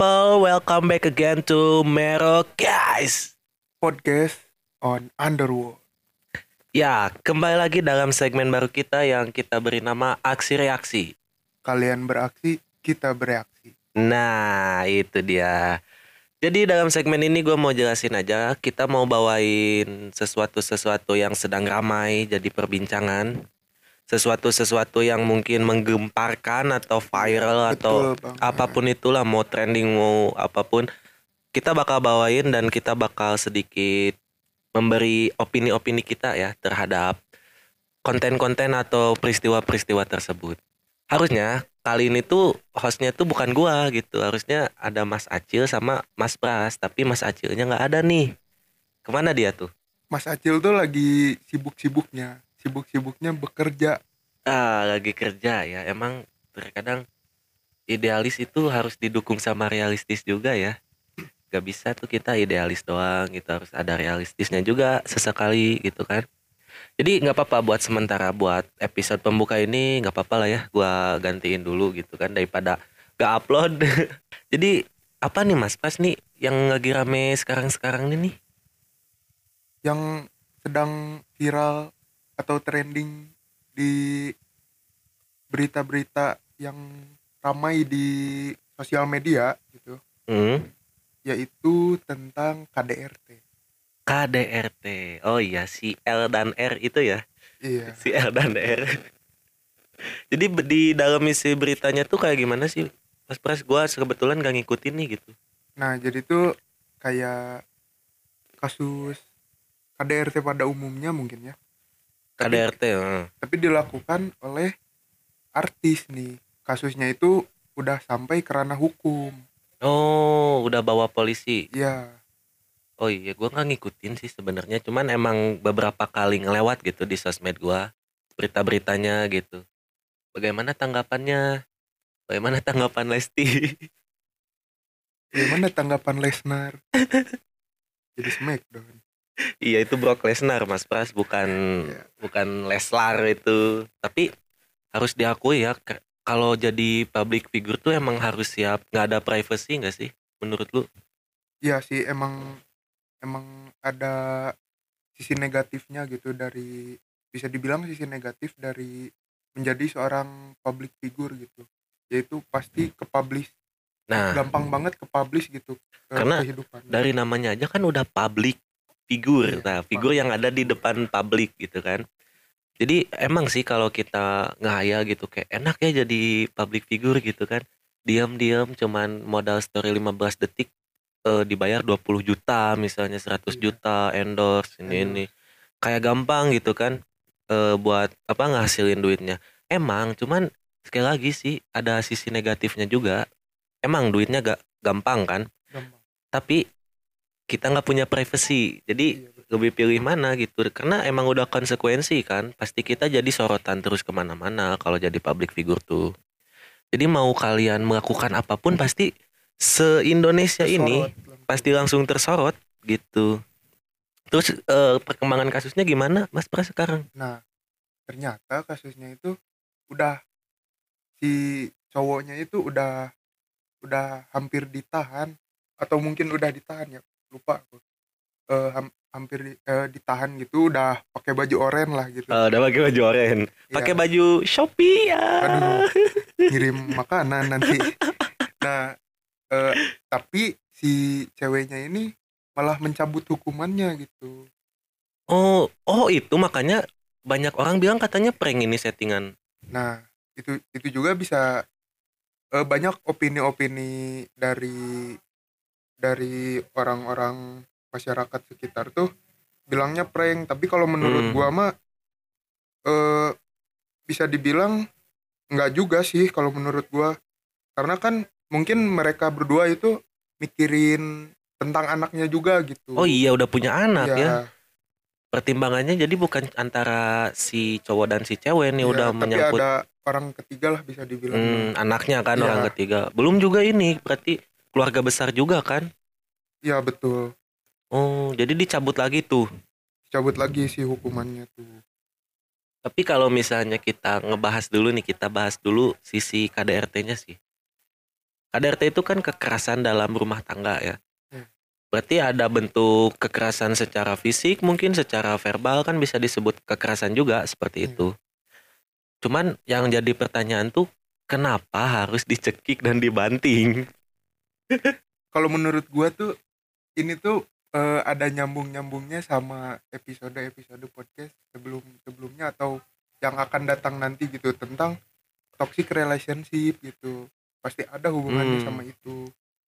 People, welcome back again to Mero guys. podcast on Underworld. Ya, kembali lagi dalam segmen baru kita yang kita beri nama aksi reaksi. Kalian beraksi, kita bereaksi. Nah, itu dia. Jadi dalam segmen ini gue mau jelasin aja, kita mau bawain sesuatu-sesuatu yang sedang ramai jadi perbincangan. Sesuatu-sesuatu yang mungkin menggemparkan atau viral atau Betul, Bang. apa pun itulah mau trending mau apa pun kita bakal bawain dan kita bakal sedikit memberi opini-opini kita ya terhadap konten-konten atau peristiwa-peristiwa tersebut. Harusnya kali ini tuh hostnya tuh bukan gua gitu. Harusnya ada Mas Acil sama Mas Pras, tapi Mas Acilnya nggak ada nih. Ke mana dia tuh? Mas Acil tuh lagi sibuk-sibuknya, sibuk-sibuknya bekerja. Ah, lagi kerja ya. Emang terkadang idealis itu harus didukung sama realistis juga ya. Gak bisa tuh kita idealis doang gitu harus ada realistisnya juga sesekali gitu kan. Jadi nggak apa-apa buat sementara buat episode pembuka ini nggak apa-apa lah ya. Gua gantiin dulu gitu kan daripada gak upload. Jadi apa nih Mas Pas nih yang lagi rame sekarang-sekarang ini nih? yang sedang viral atau trending di berita-berita yang ramai di sosial media gitu, Hmm, yaitu tentang KDRT. KDRT. Oh iya si L dan R itu ya. Iya. si L dan R. Jadi di dalam isi beritanya tuh kayak gimana sih? Pas pras gua kebetulan gak ngikutin nih gitu. Nah, jadi tuh kayak kasus KDRT pada umumnya mungkin ya. Tapi- KDRT. heeh. tapi dilakukan oleh artis nih kasusnya itu udah sampai ke ranah hukum Oh, udah bawa polisi. ya Oh iya, gua nggak ngikutin sih sebenarnya. Cuman emang beberapa kali ngelewat gitu di sosmed gua berita-beritanya gitu. Bagaimana tanggapannya? Bagaimana tanggapan Lesti? gimana tanggapan Lesnar jadi Smackdown iya itu Brock Lesnar Mas Pras bukan Iya. bukan Leslar itu. Tapi harus diakui ya kalau jadi public figure tuh emang harus siap nggak ada privacy nggak sih menurut lu? ya sih emang emang ada sisi negatifnya gitu dari bisa dibilang sisi negatif dari menjadi seorang public figure gitu yaitu pasti ke publish Nah, gampang banget ke publish gitu ke Karena kehidupan dari namanya aja kan udah public figure. Iya, Nah, figur yang ada di depan publik gitu kan. Jadi emang sih kalau kita ngehayal gitu kayak enak ya jadi public figure gitu kan. Diam-diam cuman modal story 15 detik eh, dibayar 20 juta misalnya 100 Iya. juta endorse ini ini. Kayak gampang gitu kan eh, buat apa ngasilin duitnya. Emang cuman sekali lagi sih ada sisi negatifnya juga. Emang duitnya gak gampang kan? gampang tapi kita nggak punya privacy jadi Iya, lebih pilih mana gitu karena emang udah konsekuensi kan pasti kita jadi sorotan terus ke mana-mana kalau jadi public figure tuh Jadi mau kalian melakukan apa pun pasti se-Indonesia ini Tersorot langsung. pasti langsung tersorot gitu. Terus eh, perkembangan kasusnya gimana Mas Pras sekarang? nah ternyata kasusnya itu udah si cowoknya itu udah udah hampir ditahan atau mungkin udah ditahan ya lupa Eh, ham- hampir di- eh, ditahan gitu udah pakai baju oren lah gitu Eh, udah pakai baju oranye, Iya, pakai baju Shopee ya. Aduh. ngirim makanan nanti nah eh, tapi si ceweknya ini malah mencabut hukumannya gitu Oh, oh itu makanya banyak orang bilang katanya prank ini settingan. Nah, itu itu juga bisa banyak opini-opini dari dari orang-orang masyarakat sekitar tuh bilangnya prank, tapi kalau menurut Hmm. gua mah eh bisa dibilang nggak juga sih kalau menurut gua. Karena kan mungkin mereka berdua itu mikirin tentang anaknya juga gitu. Oh iya udah punya anak Iya, ya. Pertimbangannya jadi bukan antara si cowok dan si cewek nih iya, udah tapi menyangkut ada orang ketiga lah bisa dibilang. hmm, anaknya kan Iya. orang ketiga. Belum juga ini berarti keluarga besar juga kan? Iya betul. Oh, jadi dicabut lagi tuh. Cabut lagi sih hukumannya tuh. Tapi kalau misalnya kita ngebahas dulu nih, kita bahas dulu sisi KDRT-nya sih. KDRT itu kan kekerasan dalam rumah tangga ya. Hmm. Berarti ada bentuk kekerasan secara fisik, mungkin secara verbal kan bisa disebut kekerasan juga seperti Hmm. itu. Cuman yang jadi pertanyaan tuh kenapa harus dicekik dan dibanting? Kalau menurut gua tuh ini tuh eh, ada nyambung nyambungnya sama episode episode podcast sebelum sebelumnya atau yang akan datang nanti gitu tentang toxic relationship gitu pasti ada hubungannya Hmm. sama itu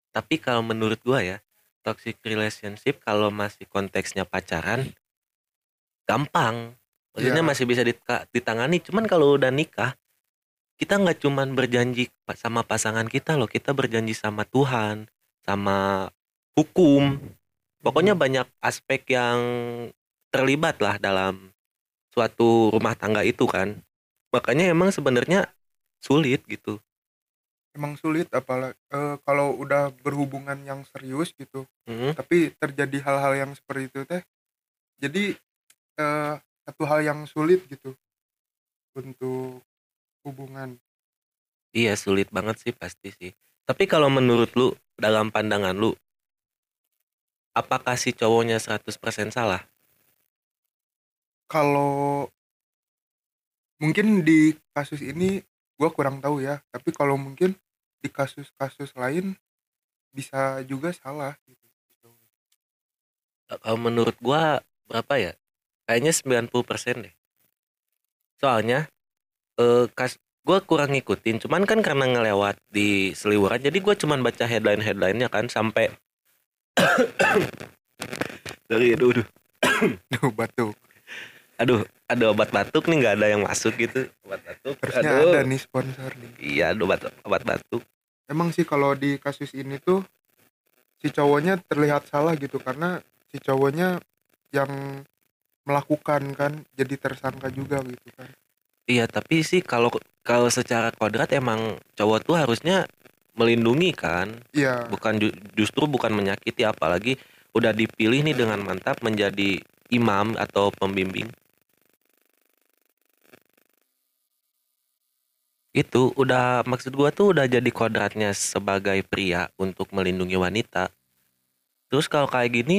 Tapi kalau menurut gua ya, toxic relationship kalau masih konteksnya pacaran gampang. Maksudnya Iya. masih bisa dita- ditangani. Cuman kalau udah nikah, kita nggak cuman berjanji sama pasangan kita loh, kita berjanji sama Tuhan, sama hukum. Pokoknya banyak aspek yang terlibat lah dalam suatu rumah tangga itu kan. Makanya emang sebenarnya sulit gitu. emang sulit apalagi eh, kalau udah berhubungan yang serius gitu Mm. tapi terjadi hal-hal yang seperti itu teh jadi eh, satu hal yang sulit gitu untuk hubungan Iya sulit banget sih pasti sih. Tapi kalau menurut lu dalam pandangan lu apakah si cowoknya 100% salah? kalau mungkin di kasus ini gua kurang tahu ya tapi kalau mungkin di kasus-kasus lain bisa juga salah gitu Kalau menurut gua berapa ya? Kayaknya 90% deh. Soalnya eh kas gua kurang ngikutin, cuman kan karena ngelewat di seliweran jadi gua cuman baca headline-headlinenya kan sampai dari aduh, aduh, Duh, batuk. Aduh ada obat batuk nih nggak ada yang masuk gitu. Obat batuk? Harusnya aduh. ada nih sponsor nih. Iya ada obat obat batuk. Emang sih kalau di kasus ini tuh si cowoknya terlihat salah gitu karena si cowoknya yang melakukan kan jadi tersangka juga gitu kan Iya, tapi sih kalau kalau secara kodrat emang cowok tuh harusnya melindungi kan, iya bukan ju- justru bukan menyakiti apalagi udah dipilih nih dengan mantap menjadi imam atau pembimbing. Itu udah maksud gua tuh udah jadi kodratnya sebagai pria untuk melindungi wanita. Terus kalau kayak gini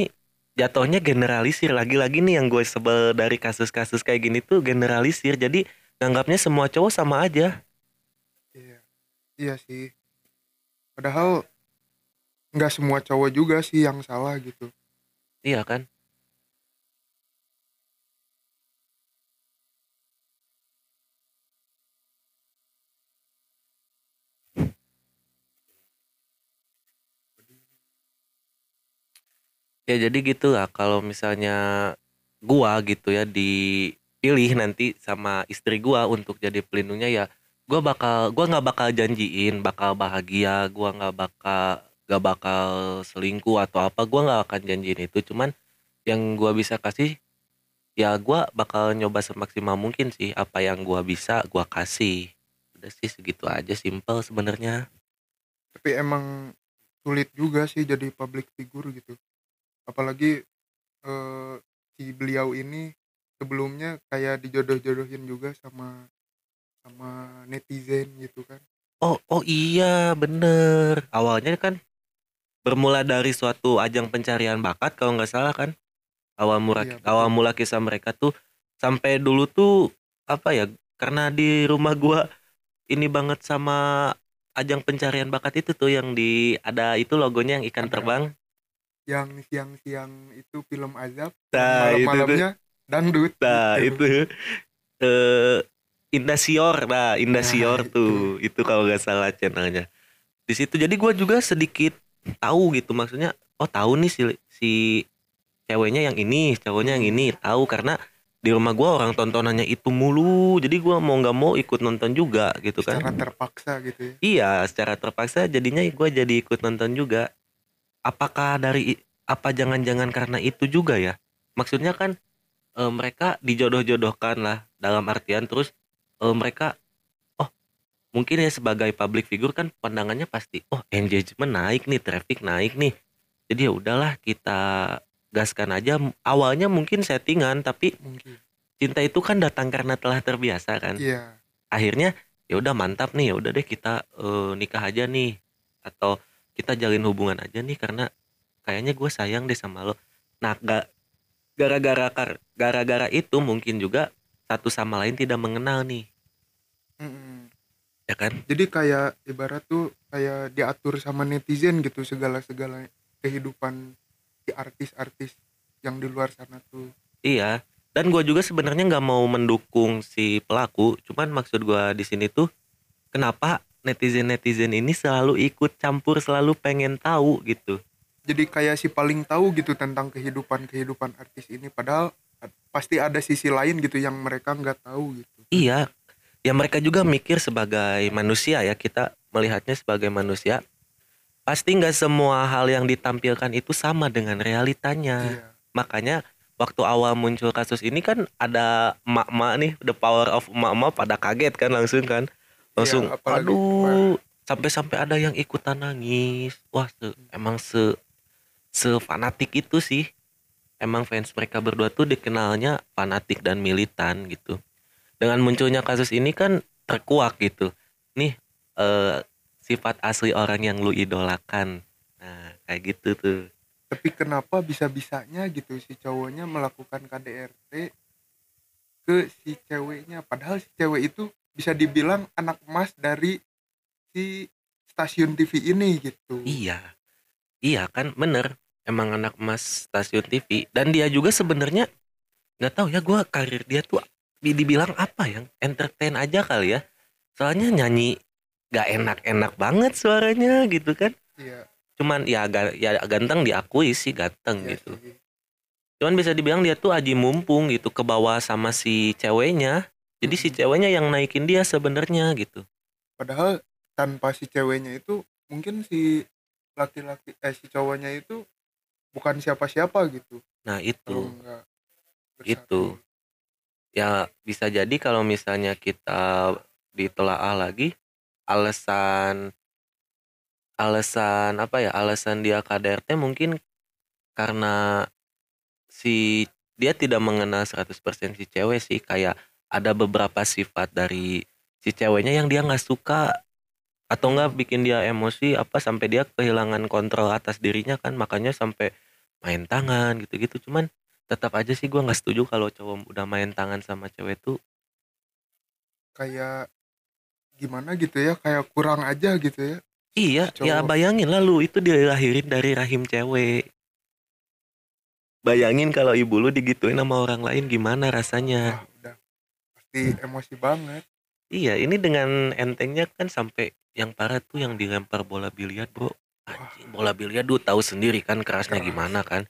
jatuhnya generalisir lagi-lagi nih yang gue sebel dari kasus-kasus kayak gini tuh generalisir. Jadi nganggapnya semua cowok sama aja. iya iya sih padahal nggak semua cowok juga sih yang salah gitu Iya kan? Ya jadi gitu lah kalau misalnya gua gitu ya dipilih nanti sama istri gua untuk jadi pelindungnya ya gua bakal gua nggak bakal janjiin bakal bahagia gua nggak bakal gak bakal selingkuh atau apa gua nggak akan janjiin itu. Cuman yang gua bisa kasih ya gua bakal nyoba semaksimal mungkin sih apa yang gua bisa gua kasih. Udah sih segitu aja simple sebenarnya. Tapi emang sulit juga sih jadi public figure gitu. Apalagi eh, si beliau ini sebelumnya kayak dijodoh-jodohin juga sama sama netizen gitu kan. Oh oh iya bener. Awalnya kan bermula dari suatu ajang pencarian bakat kalau nggak salah kan. Awal mula Iya, betul. awal mula kisah mereka tuh sampai dulu tuh apa ya karena di rumah gua ini banget sama ajang pencarian bakat itu tuh yang di ada itu logonya yang ikan Ada. terbang. Yang siang-siang itu film azab nah malam-malamnya dangdut. Nah gitu. itu. Eh Indasior. Nah Indasior Nah, tuh. Itu kalau nggak salah channelnya. Di situ jadi gua juga sedikit tahu gitu. Maksudnya oh tahu nih si si ceweknya yang ini cowoknya yang ini. Tahu karena di rumah gua orang tontonannya itu mulu. Jadi gua mau nggak mau ikut nonton juga gitu kan. Secara terpaksa gitu ya. Iya secara terpaksa jadinya gua jadi ikut nonton juga. Apakah dari apa jangan-jangan karena itu juga ya? Maksudnya kan eh, mereka dijodoh-jodohkan lah dalam artian terus eh, mereka oh mungkin ya sebagai public figure kan pandangannya pasti oh engagement naik nih traffic naik nih. Jadi ya udahlah kita gaskan aja. Awalnya mungkin settingan tapi mungkin. cinta itu kan datang karena telah terbiasa kan. Iya. Akhirnya ya udah mantap nih ya udah deh kita eh, nikah aja nih. Atau kita jalin hubungan aja nih karena kayaknya gue sayang deh sama lo. Nah ga- gara-gara kar- gara-gara itu mungkin juga satu sama lain tidak mengenal nih. Mm-mm. ya kan? Jadi kayak ibarat tuh kayak diatur sama netizen gitu segala-segala kehidupan si artis-artis yang di luar sana tuh. Iya. Dan gue juga sebenarnya nggak mau mendukung si pelaku cuman maksud gue di sini tuh kenapa netizen netizen ini selalu ikut campur selalu pengen tahu gitu jadi kayak si paling tahu gitu tentang kehidupan kehidupan artis ini padahal pasti ada sisi lain gitu yang mereka nggak tahu gitu Iya, ya mereka juga mikir sebagai manusia ya kita melihatnya sebagai manusia. Pasti nggak semua hal yang ditampilkan itu sama dengan realitanya. iya Makanya waktu awal muncul kasus ini kan ada emak-emak nih, the power of emak-emak pada kaget kan langsung kan, langsung, Iya, apalagi aduh, sampai-sampai ada yang ikutan nangis. Wah, se- emang se sefanatik itu sih. Emang fans mereka berdua tuh dikenalnya fanatik dan militan gitu. Dengan munculnya kasus ini kan terkuak gitu. Nih eh, sifat asli orang yang lu idolakan. Nah kayak gitu tuh. Tapi kenapa bisa-bisanya gitu si cowoknya melakukan KDRT ke si ceweknya? Padahal si cewek itu bisa dibilang anak emas dari si stasiun TV ini gitu. Iya. Iya kan bener emang anak emas stasiun TV dan dia juga sebenarnya nggak tahu ya gua karir dia tuh di- dibilang apa yang entertain aja kali ya soalnya nyanyi gak enak-enak banget suaranya gitu kan iya cuman ya ya ganteng diakui sih ganteng iya gitu sih. Cuman bisa dibilang dia tuh aji mumpung gitu ke bawah sama si ceweknya. Jadi si Mm-mm. ceweknya yang naikin dia sebenarnya gitu. padahal tanpa si ceweknya itu mungkin si laki-laki eh si cowoknya itu bukan siapa-siapa gitu. Nah itu. Itu. ya bisa jadi kalau misalnya kita ditelaah lagi alasan alasan apa ya alasan dia KDRT mungkin karena si dia tidak mengenal 100% si cewek sih. Kayak ada beberapa sifat dari si ceweknya yang dia nggak suka atau enggak bikin dia emosi apa sampai dia kehilangan kontrol atas dirinya kan. Makanya sampai main tangan gitu-gitu. Cuman tetap aja sih gua nggak setuju kalau cowok udah main tangan sama cewek tuh. Kayak gimana gitu ya kayak kurang aja gitu ya. Iya Si ya cowok. bayangin lah lu itu dilahirin dari rahim cewek. Bayangin kalau ibu lu digituin sama orang lain gimana rasanya? Wah udah. Pasti emosi banget iya ini dengan entengnya kan sampai yang parah tuh yang dilempar bola biliar bro. Anjing, bola biliar lu tahu sendiri kan kerasnya Keras. gimana kan.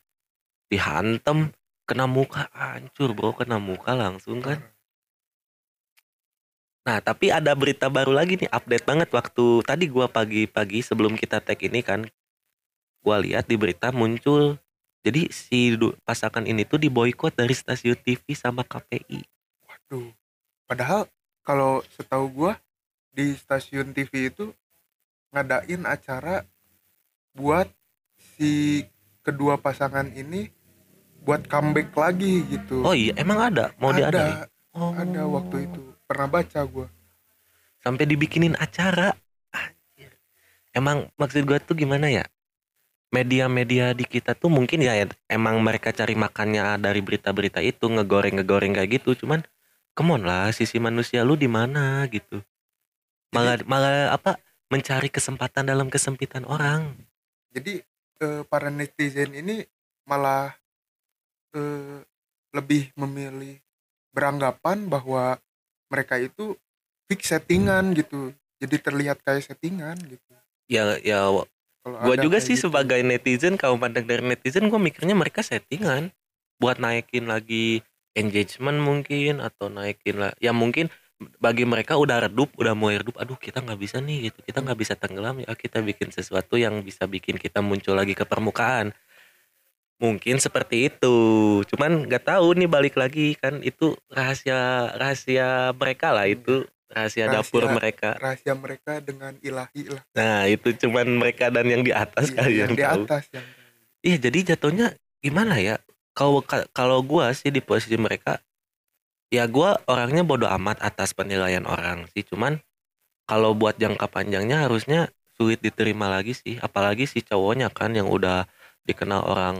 Dihantem kena muka hancur bro kena muka langsung kan. Nah, tapi ada berita baru lagi nih, update banget waktu tadi gua pagi-pagi sebelum kita tag ini kan gua lihat di berita muncul jadi si pasangan ini tuh diboykot dari stasiun TV sama KPI. waduh padahal kalau setahu gua di stasiun TV itu ngadain acara buat si kedua pasangan ini buat comeback lagi gitu. Oh iya, emang ada? Mau ada. Diadain? Oh. ada waktu itu. Pernah baca gua. Sampai dibikinin acara. Anjir. emang maksud gua tuh gimana ya? Media-media di kita tuh mungkin ya emang mereka cari makannya dari berita-berita itu ngegoreng-ngegoreng kayak gitu. Cuman come on lah sisi manusia lu di mana gitu. Malah malah apa mencari kesempatan dalam kesempitan orang. Jadi eh, para netizen ini malah eh, lebih memilih beranggapan bahwa mereka itu fix settingan gitu. Jadi terlihat kayak settingan gitu. Ya ya ada juga sih gitu. sebagai netizen kalau pandang dari netizen gue mikirnya mereka settingan. Buat naikin lagi engagement mungkin atau naikin lah. Ya mungkin bagi mereka udah redup udah mulai redup aduh kita nggak bisa nih gitu. Kita nggak bisa tenggelam ya kita bikin sesuatu yang bisa bikin kita muncul lagi ke permukaan. Mungkin seperti itu. Cuman nggak tahu nih balik lagi kan itu rahasia rahasia mereka lah itu rahasia, dapur Rahasia- mereka. rahasia mereka dengan ilahi lah. Nah itu cuman mereka dan yang di atas Iya, kali yang yang di tahu. atas yang Iya jadi jatuhnya gimana ya? Kalau ka- kalau gua sih di posisi mereka, ya gua orangnya bodoh amat atas penilaian orang sih. Cuman kalau buat jangka panjangnya harusnya sulit diterima lagi sih. Apalagi si cowoknya kan yang udah dikenal orang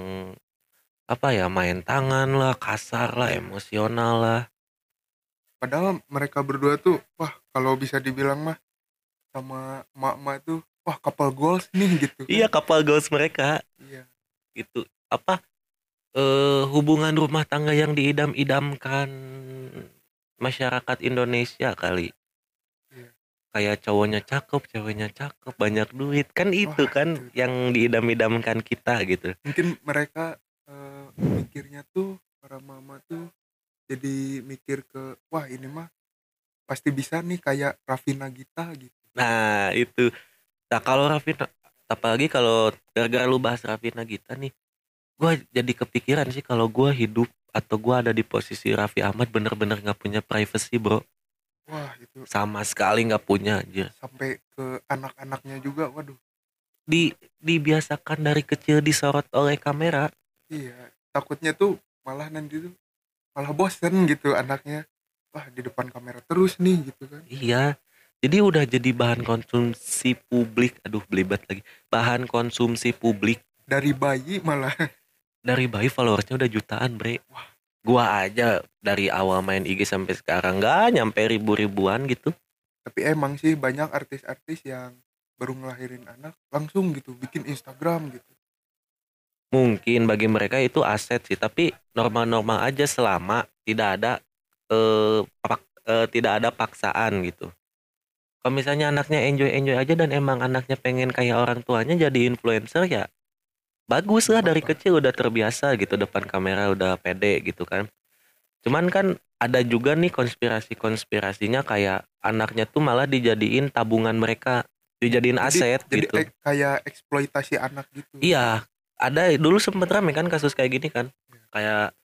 apa ya main tangan lah, kasar lah, emosional lah. padahal mereka berdua tuh wah kalau bisa dibilang mah sama emak-emak tuh wah couple goals nih gitu kan. Iya kapal goals mereka iya gitu. Apa eh hubungan rumah tangga yang diidam-idamkan masyarakat Indonesia kali. Iya. Kayak cowoknya cakep, ceweknya cakep, banyak duit. Kan itu kan itu. yang diidam-idamkan kita gitu. mungkin mereka eh, mikirnya tuh para mama tuh jadi mikir ke wah ini mah pasti bisa nih kayak Raffi Nagita gitu Nah, itu. Nah, kalau Rafina apalagi kalau gara-gara lu bahas Rafina Gita nih, gua jadi kepikiran sih kalau gua hidup atau gua ada di posisi Raffi Ahmad bener-bener nggak punya privacy, Bro. wah itu Sama sekali nggak punya anjir. sampai ke anak-anaknya juga waduh Di dibiasakan dari kecil disorot oleh kamera. iya takutnya tuh malah nanti tuh malah bosen gitu anaknya wah di depan kamera terus nih gitu kan Iya. Jadi udah jadi bahan konsumsi publik. Aduh, belibet lagi. Bahan konsumsi publik dari bayi malah dari bayi followersnya udah jutaan, Bre. Gua aja dari awal main IG sampai sekarang nggak nyampe ribu-ribuan gitu. tapi emang sih banyak artis-artis yang baru ngelahirin anak langsung gitu bikin Instagram gitu Mungkin bagi mereka itu aset sih, tapi normal-normal aja selama tidak ada eh, pak- eh, tidak ada paksaan gitu. Kalau misalnya anaknya enjoy-enjoy aja dan emang anaknya pengen kayak orang tuanya jadi influencer ya bagus lah dari kecil udah terbiasa gitu depan kamera udah pede gitu kan. Cuman kan ada juga nih konspirasi-konspirasinya kayak anaknya tuh malah dijadiin tabungan mereka, dijadiin Jadi- aset jadi gitu. ek- kayak eksploitasi anak gitu Iya, ada dulu sempet rame kan kasus kayak gini kan. Kayak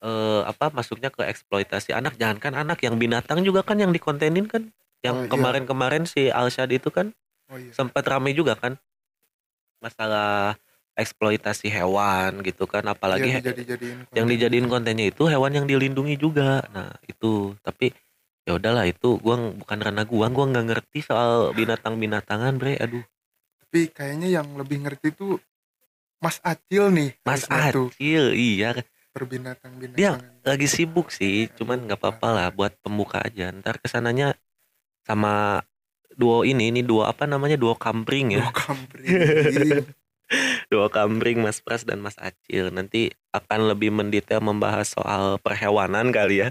eh, apa masuknya ke eksploitasi anak, jangankan anak yang binatang juga kan yang dikontenin kan. Yang Oh, iya. kemarin-kemarin si Alshad itu kan oh iya sempat rame juga kan. Masalah eksploitasi hewan gitu kan, apalagi Iya, he- dijadi-jadiin yang konten. dijadiin kontennya itu hewan yang dilindungi juga. Nah, itu tapi ya udahlah itu gua bukan ranah gua, gua nggak ngerti soal binatang-binatangan, Bre. Aduh, tapi kayaknya yang lebih ngerti tuh Mas Acil nih Mas Acil, iya perbinatang-binatangan lagi sibuk sih cuman nggak apa-apa lah buat pembuka aja ntar ke sananya sama duo ini ini duo apa namanya duo kampring ya Duh, kampring. duo kampring Mas Pras dan Mas Acil. Nanti akan lebih mendetail membahas soal perhewanan kali ya.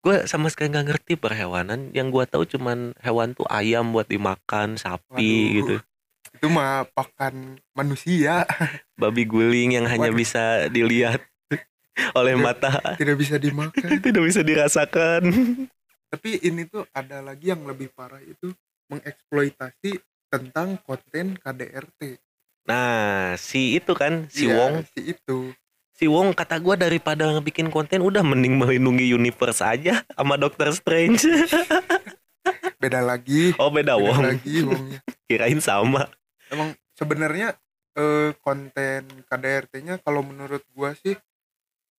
Gue sama sekali nggak ngerti perhewanan. Yang gue tahu cuman hewan tuh ayam buat dimakan sapi Waduh. gitu. Itu mah pakan manusia. Babi guling yang hanya Waduh. bisa dilihat oleh Tidak- mata. tidak bisa dimakan. Tidak bisa dirasakan. Tapi ini tuh ada lagi yang lebih parah itu mengeksploitasi tentang konten KDRT nah si itu kan si Iya, Wong. si itu. Si Wong kata gua daripada bikin konten udah mending melindungi universe aja sama Doctor Strange. Beda lagi. Oh beda beda wong. lagi wongnya Kirain sama. emang sebenarnya eh, konten KDRT-nya kalau menurut gua sih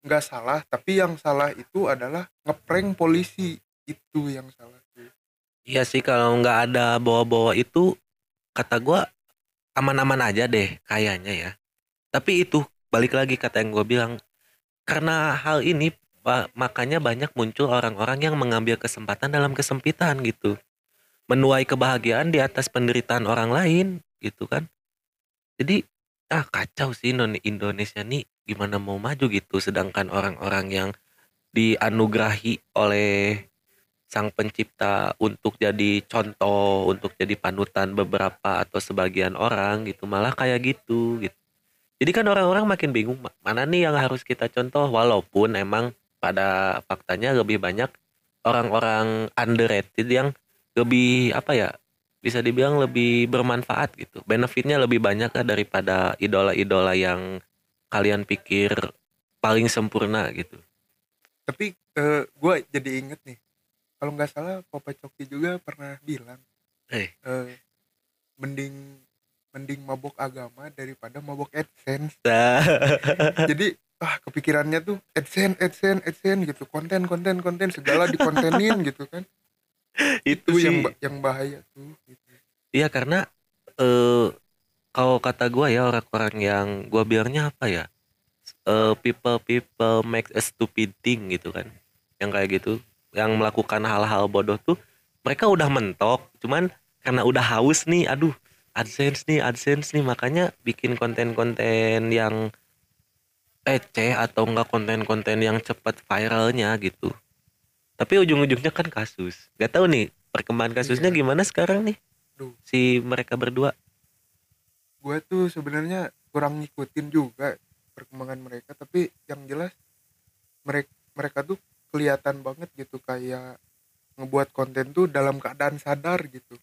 nggak salah. Tapi yang salah itu adalah ngeprank polisi. Itu yang salah Iya sih kalau nggak ada bawa-bawa itu kata gua aman-aman aja deh kayaknya ya. Tapi itu balik lagi kata yang gua bilang karena hal ini makanya banyak muncul orang-orang yang mengambil kesempatan dalam kesempitan gitu. Menuai kebahagiaan di atas penderitaan orang lain gitu kan. Jadi ah kacau sih Indo- Indonesia nih gimana mau maju gitu sedangkan orang-orang yang dianugerahi oleh sang pencipta untuk jadi contoh, untuk jadi panutan beberapa atau sebagian orang gitu, malah kayak gitu gitu. Jadi kan orang-orang makin bingung ma- mana nih yang harus kita contoh walaupun emang pada faktanya lebih banyak orang-orang underrated yang lebih apa ya bisa dibilang lebih bermanfaat gitu. Benefitnya lebih banyak lah daripada idola-idola yang kalian pikir paling sempurna gitu. tapi eh, gua jadi inget nih kalau nggak salah Papa Coki juga pernah bilang Eh. eh, mending mending mabok agama daripada mabok AdSense. Jadi ah kepikirannya tuh AdSense AdSense AdSense gitu. Konten konten konten segala dikontenin gitu kan. Itu itu sih. yang yang bahaya tuh gitu. Iya karena eh kalau kata gua ya orang-orang yang gua bilangnya apa ya? Eh people people make a stupid thing gitu kan. Yang kayak gitu yang melakukan hal-hal bodoh tuh mereka udah mentok cuman karena udah haus nih aduh adsense nih adsense nih makanya bikin konten-konten yang receh atau enggak konten-konten yang cepat viralnya gitu tapi ujung-ujungnya kan kasus gak tahu nih perkembangan kasusnya Iya. gimana sekarang nih Duh. si mereka berdua gue tuh sebenarnya kurang ngikutin juga perkembangan mereka tapi yang jelas mereka mereka tuh kelihatan banget gitu kayak ngebuat konten tuh dalam keadaan sadar gitu.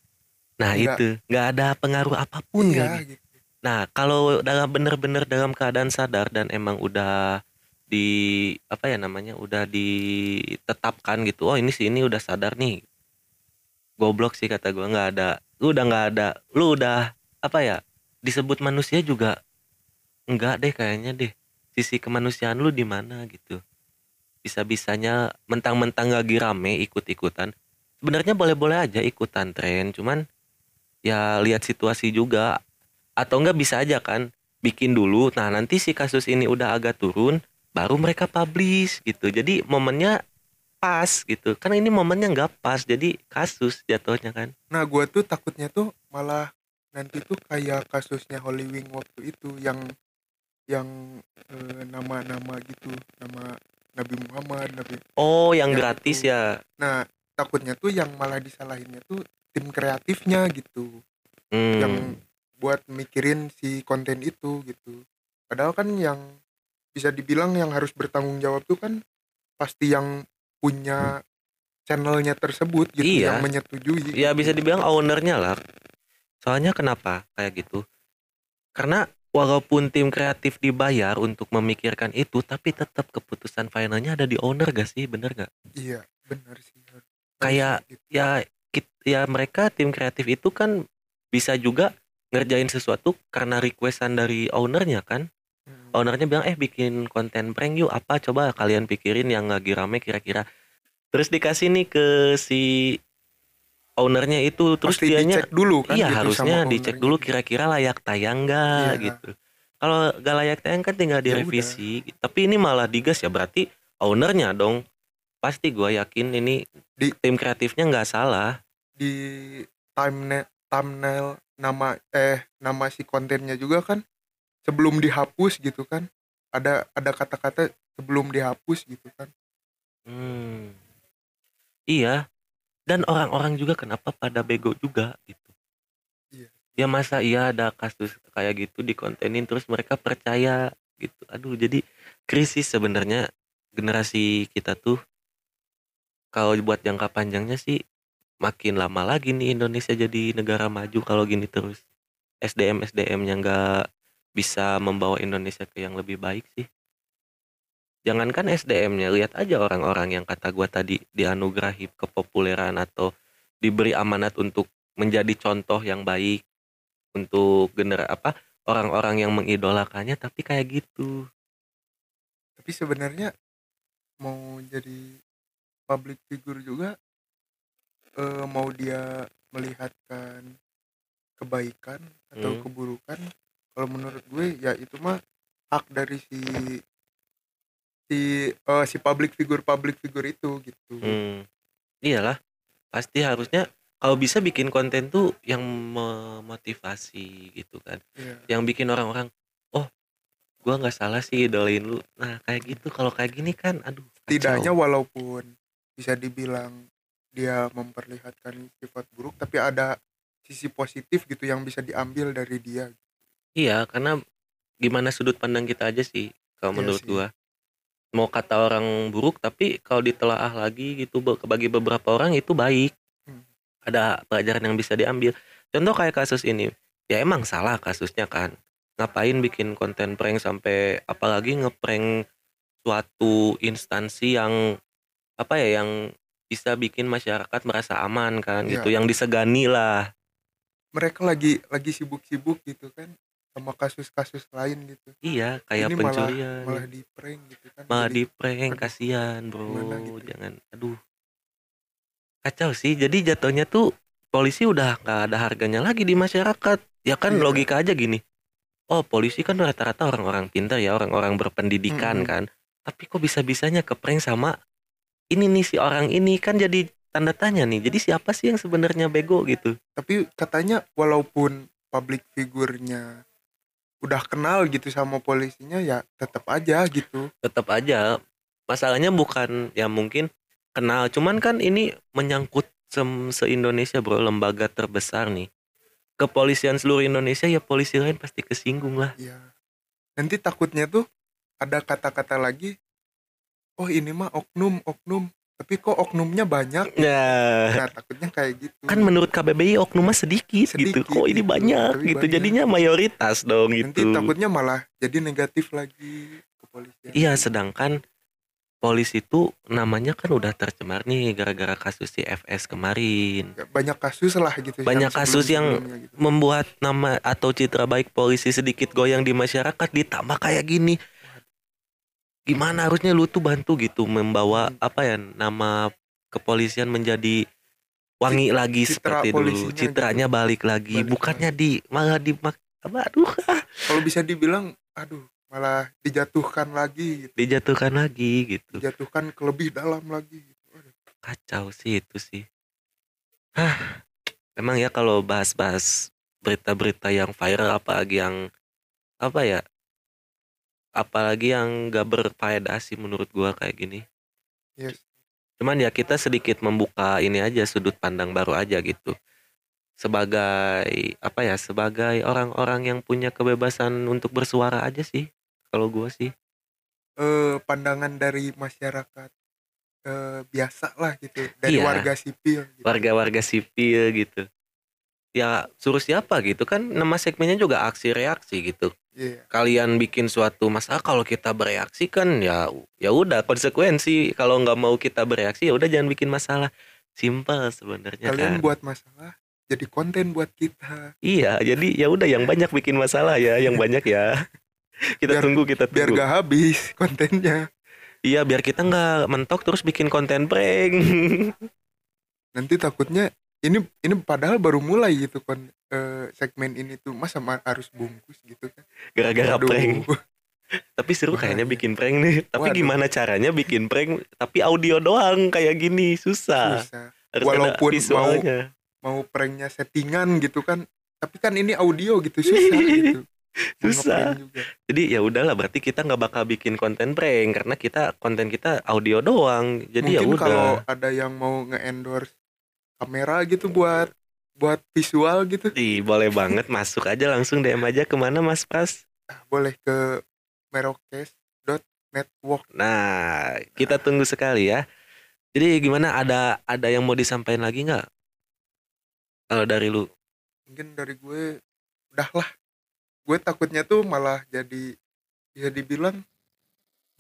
Nah Nggak. itu. Nggak ada pengaruh apa pun iya gitu. Nah kalau dalam bener-bener dalam keadaan sadar dan emang udah di apa ya namanya udah ditetapkan gitu oh ini sih ini udah sadar nih. Goblok sih kata gua nggak ada. Lu udah nggak ada lu udah apa ya disebut manusia juga enggak deh kayaknya deh. Sisi kemanusiaan lu di mana gitu bisa-bisanya mentang-mentang lagi rame ikut-ikutan. Sebenarnya boleh-boleh aja ikutan tren cuman ya lihat situasi juga. Atau enggak bisa aja kan bikin dulu nah nanti si kasus ini udah agak turun baru mereka publish gitu. Jadi momennya pas gitu kan ini momennya nggak pas jadi kasus jatuhnya kan. Nah gue tuh takutnya tuh malah nanti tuh kayak kasusnya Holy Wing waktu itu yang yang eh, nama-nama gitu nama Nabi Muhammad Nabi oh yang Ya, gratis itu. ya nah takutnya tuh yang malah disalahinnya tuh tim kreatifnya gitu Hmm, yang buat mikirin si konten itu gitu padahal kan yang bisa dibilang yang harus bertanggung jawab tuh kan pasti yang punya channelnya tersebut gitu Iya. yang menyetujui ya gitu. bisa dibilang ownernya lah soalnya kenapa kayak gitu karena walaupun tim kreatif dibayar untuk memikirkan itu tapi tetap keputusan finalnya ada di owner gak sih? Bener gak iya benar sih. Kayak- gitu. ya ya mereka tim kreatif itu kan bisa juga ngerjain sesuatu karena requestan dari ownernya kan? Hmm. ownernya bilang eh bikin konten prank yuk apa? Coba kalian pikirin yang lagi rame kira-kira. Terus dikasih nih ke si ownernya itu terus Pasti dianya dicek dulu kan iya gitu harusnya sama dicek dulu gitu. kira-kira layak tayang nggak Iya. gitu kalau gak layak tayang kan tinggal Ya direvisi tapi ini malah digas ya berarti ownernya dong pasti gue yakin ini Di- tim kreatifnya nggak salah di thumbnail thumbnail nama eh nama si kontennya juga kan sebelum dihapus gitu kan ada ada kata-kata sebelum dihapus gitu kan Hmm. Iya. Dan orang-orang juga kenapa pada bego juga gitu. Iya. Ya masa iya ada kasus kayak gitu dikontenin terus mereka percaya gitu. Aduh jadi krisis sebenarnya generasi kita tuh kalau buat jangka panjangnya sih makin lama lagi nih Indonesia jadi negara maju kalau gini terus. SDM SDM-nya nggak bisa membawa Indonesia ke yang lebih baik sih. Jangankan SDM-nya, lihat aja orang-orang yang kata gua tadi dianugerahi kepopuleran atau diberi amanat untuk menjadi contoh yang baik untuk gener apa orang-orang yang mengidolakannya tapi kayak gitu tapi sebenarnya mau jadi public figure juga eh, mau dia melihatkan kebaikan atau Hmm. keburukan kalau menurut gue ya itu mah hak dari si si eh, si public figure public figure itu gitu. Hmm, iyalah pasti harusnya kalau bisa bikin konten tuh yang memotivasi gitu kan. Iya. yang bikin orang-orang oh gua nggak salah sih idolain lu. Nah kayak gitu. Kalau kayak gini kan aduh kacau. tidaknya walaupun bisa dibilang dia memperlihatkan sifat buruk tapi ada sisi positif gitu yang bisa diambil dari dia. Iya karena gimana sudut pandang kita aja sih kalau Iya menurut sih. gua mau kata orang buruk tapi kalau ditelaah lagi gitu bagi beberapa orang itu baik. Hmm. ada pelajaran yang bisa diambil. Contoh kayak kasus ini ya emang salah kasusnya kan. Ngapain bikin konten prank sampai apalagi ngeprank suatu instansi yang apa ya yang bisa bikin masyarakat merasa aman kan Iya. gitu yang disegani lah. Mereka lagi lagi sibuk-sibuk gitu kan sama kasus-kasus lain gitu. Iya kayak Ini malah- pencurian. malah di prank gitu kan. Malah Jadi, di prank kasihan bro. gitu. jangan aduh. Kacau sih. Jadi jatuhnya tuh polisi udah nggak ada harganya lagi di masyarakat. Ya kan Iya. logika aja gini. Oh polisi kan rata-rata orang-orang pintar ya orang-orang berpendidikan Mm-mm. kan. Tapi kok bisa-bisanya ke prank sama ini nih si orang ini? Kan jadi tanda tanya nih. Jadi siapa sih yang sebenarnya bego gitu? Tapi katanya walaupun public figurnya udah kenal gitu sama polisinya ya tetap aja gitu. Tetap aja. Masalahnya bukan ya mungkin kenal. Cuman kan ini menyangkut sem- se-Indonesia bro. Lembaga terbesar nih. Kepolisian seluruh Indonesia ya polisi lain pasti kesinggung lah. Ya nanti takutnya tuh ada kata-kata lagi oh ini mah oknum oknum tapi kok oknumnya banyak? Nah. Nah takutnya kayak gitu. Kan menurut KBBI oknumnya sedikit, gitu. Sedikit. Kok ini gitu, banyak gitu. banyak. jadinya mayoritas dong nanti gitu. takutnya malah jadi negatif lagi kepolisian iya sedangkan polisi itu namanya kan udah tercemar nih gara-gara kasus si FS kemarin. Ya, banyak kasus lah gitu Banyak kasus yang- gitu. membuat nama atau citra baik polisi sedikit goyang di masyarakat ditambah kayak gini gimana harusnya lu tuh bantu gitu membawa Hmm. apa ya nama kepolisian menjadi wangi lagi citra seperti dulu gitu. citranya balik lagi Balik bukannya di malah di apa aduh kalau bisa dibilang aduh malah dijatuhkan lagi gitu. dijatuhkan lagi gitu dijatuhkan ke lebih dalam lagi gitu. Aduh, kacau sih itu sih Hah, emang ya kalau bahas-bahas berita-berita yang viral apalagi yang apa ya apalagi yang gak berfaedah sih menurut gua kayak gini yes. cuman ya kita sedikit membuka ini aja sudut pandang baru aja gitu sebagai apa ya sebagai orang-orang yang punya kebebasan untuk bersuara aja sih kalau gua sih eh pandangan dari masyarakat eh biasa lah gitu dari Iya. warga sipil gitu. warga-warga sipil gitu ya suruh siapa gitu kan nama segmennya juga aksi reaksi gitu Iya. kalian bikin suatu masalah kalau kita bereaksi kan ya ya udah konsekuensi. Kalau nggak mau kita bereaksi ya udah jangan bikin masalah. Simpel sebenarnya kalian kan. buat masalah jadi konten buat kita. Iya jadi ya udah yang banyak bikin masalah ya yang banyak ya. Kita Biar- tunggu kita biar tunggu. gak habis kontennya. Iya biar kita nggak mentok terus bikin konten prank. Nanti takutnya ini ini padahal baru mulai gitu kon eh, segmen ini tuh masa ma- harus bungkus gitu kan. Gara-gara prank. Tapi seru kayaknya Bahaya. bikin prank nih. Tapi Waduh. gimana caranya bikin prank tapi audio doang kayak gini? Susah. Susah. Harus Walaupun visualnya. mau pranknya settingan gitu kan tapi kan ini audio gitu susah gitu. Mau Susah. jadi ya udahlah berarti kita nggak bakal bikin konten prank karena kita konten kita audio doang. Jadi ya mungkin udah. kalau ada yang mau nge-endorse kamera gitu buat buat visual gitu. Ih, boleh banget. Masuk aja langsung DM aja. Ke mana Mas Pras ah, boleh ke merokes.network nah kita tunggu sekali ya. Jadi gimana? Ada ada yang mau disampaikan lagi nggak? Kalau dari lu. Mungkin dari gue udah lah. Gue takutnya tuh malah jadi bisa dibilang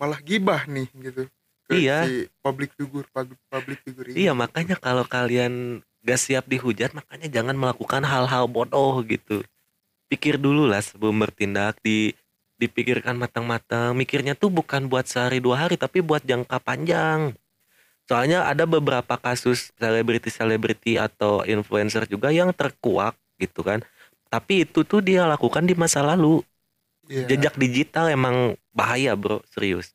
malah gibah nih gitu Iya. si public figure public, public figure ini. Iya makanya kalau kalian gak siap dihujat makanya jangan melakukan hal-hal bodoh gitu. Pikir dulu lah sebelum bertindak di dipikirkan matang-matang. Mikirnya tuh bukan buat sehari dua hari tapi buat jangka panjang. Soalnya ada beberapa kasus selebriti-selebriti atau influencer juga yang terkuak gitu kan. Tapi itu tuh dia lakukan di masa lalu. Iya. jejak digital emang bahaya bro. Serius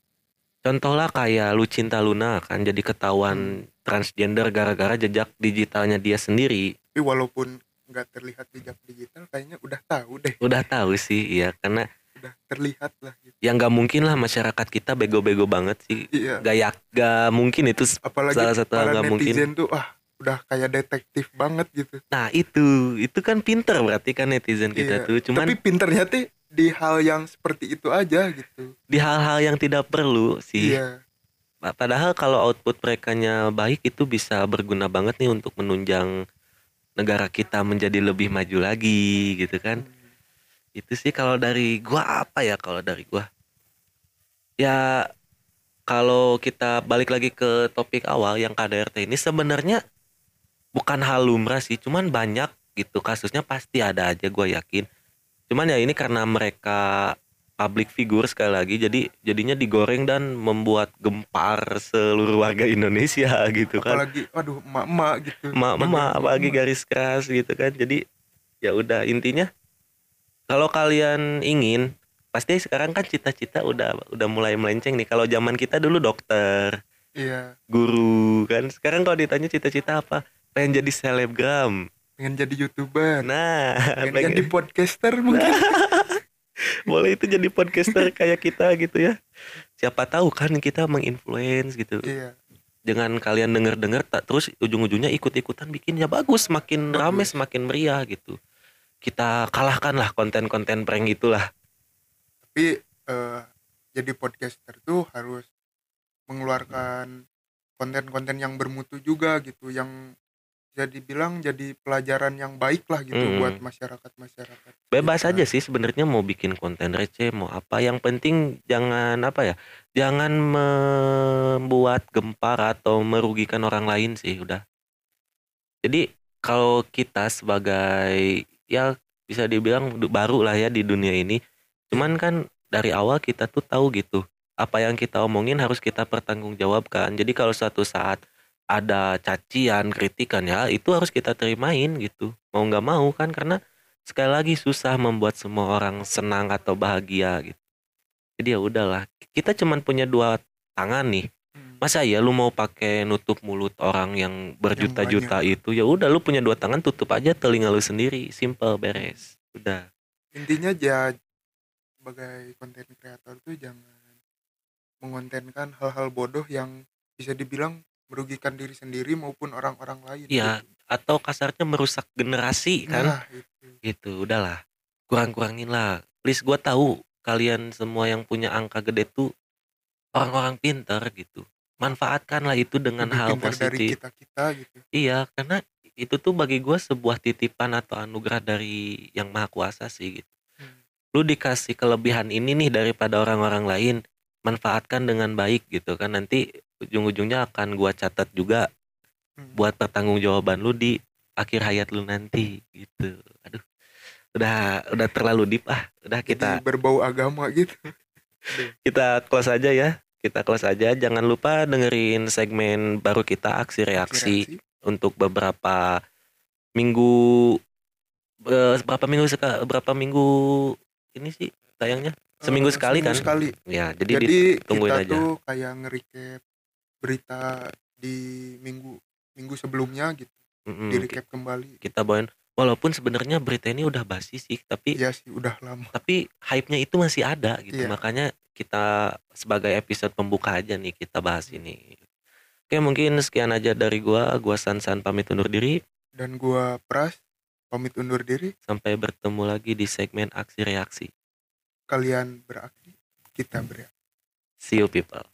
contoh lah kayak Lucinta Luna kan? Jadi ketahuan transgender gara-gara jejak digitalnya dia sendiri. Tapi walaupun nggak terlihat jejak digital kayaknya udah tahu deh. Udah tahu sih ya karena udah terlihat lah gitu. yang nggak mungkin lah masyarakat kita bego-bego banget sih. Iya. Gak ya gak mungkin itu apalagi salah satu hal nggak mungkin. netizen tuh ah udah kayak detektif banget gitu. Nah itu. Itu kan pinter berarti kan netizen kita Iya. tuh. Cuman tapi pinternya tuh di hal yang seperti itu aja gitu di hal-hal yang tidak perlu sih iya Pa- Padahal kalau output merekanya baik itu bisa berguna banget nih untuk menunjang negara kita menjadi lebih maju lagi gitu kan. Itu sih kalau dari gua apa ya kalau dari gua. Ya kalau kita balik lagi ke topik awal yang KDRT ini sebenarnya bukan hal lumrah sih, cuman banyak gitu kasusnya pasti ada aja gua yakin. Cuman ya ini karena mereka public figure sekali lagi jadi jadinya digoreng dan membuat gempar seluruh warga Indonesia gitu kan. Apalagi aduh emak-emak gitu. Emak emak Sebagai apalagi emak-emak. garis keras gitu kan. Jadi ya udah intinya kalau kalian ingin pasti sekarang kan cita-cita udah udah mulai melenceng nih. Kalau zaman kita dulu dokter iya. guru kan. Sekarang kalau ditanya cita-cita apa? Pengen jadi selebgram pengen jadi youtuber. Nah pengen pengen- jadi podcaster mungkin. Boleh itu jadi podcaster kayak kita gitu ya. Siapa tahu kan kita menginfluence gitu. Iya. Dengan kalian denger-denger tak terus ujung-ujungnya ikut-ikutan bikin ya bagus semakin rame Bagus. semakin meriah gitu. Kita kalahkan lah konten-konten prank itulah. Tapi eh, jadi podcaster tuh harus mengeluarkan konten-konten yang bermutu juga gitu yang bisa dibilang jadi pelajaran yang baik lah gitu Mm. buat masyarakat masyarakat bebas aja sih sebenarnya mau bikin konten receh mau apa. Yang penting jangan apa ya jangan membuat gempar atau merugikan orang lain sih udah. Jadi kalau kita sebagai ya bisa dibilang baru lah ya di dunia ini cuman kan dari awal kita tuh tahu gitu apa yang kita omongin harus kita pertanggungjawabkan. Jadi kalau suatu saat ada cacian kritikan ya itu harus kita terimain gitu mau nggak mau kan karena sekali lagi susah membuat semua orang senang atau bahagia gitu. Jadi ya udahlah, kita cuman punya dua tangan nih. Hmm. Masa ya lu mau pakai nutup mulut orang yang berjuta-juta itu? Ya udah lu punya dua tangan tutup aja telinga lu sendiri, simple beres. Udah. intinya ya sebagai konten kreator tuh jangan mengontenkan hal-hal bodoh yang bisa dibilang merugikan diri sendiri maupun orang-orang lain Iya, gitu. Atau kasarnya merusak generasi kan? nah itu Gitu, udahlah. Kurang-kurangin lah. Please gua tahu kalian semua yang punya angka gede tuh orang-orang pinter gitu. Manfaatkanlah itu dengan lebih hal pintar dari positif. kita kita gitu Iya, karena itu tuh bagi gue sebuah titipan atau anugerah dari yang maha kuasa sih gitu. Hmm. Lu dikasih kelebihan ini nih daripada orang-orang lain, manfaatkan dengan baik gitu kan. Nanti ujung-ujungnya akan gua catat juga Hmm. buat pertanggungjawaban lu di akhir hayat lu nanti gitu. Aduh. Udah udah terlalu deep ah. Udah kita Jadi berbau agama gitu kita close aja ya. Kita close aja. Jangan lupa dengerin segmen baru kita aksi reaksi Reaksi. untuk beberapa minggu eh, berapa minggu berapa minggu ini sih tayangnya seminggu Eh, sekali kan? sekali. Ya jadi, jadi, ditungguin kita aja. tuh kayak nge-recap berita di minggu minggu sebelumnya gitu. Mm-mm, di ki- recap kembali. kita bawain. Walaupun sebenarnya berita ini udah basi sih tapi iya sih udah lama. tapi hype-nya itu masih ada gitu. Iya. makanya kita sebagai episode pembuka aja nih kita bahas ini. Oke mungkin sekian aja dari gua. Gua Sansan pamit undur diri. Dan gua Pras pamit undur diri. Sampai bertemu lagi di segmen aksi reaksi kalian beraksi kita bereaksi see you people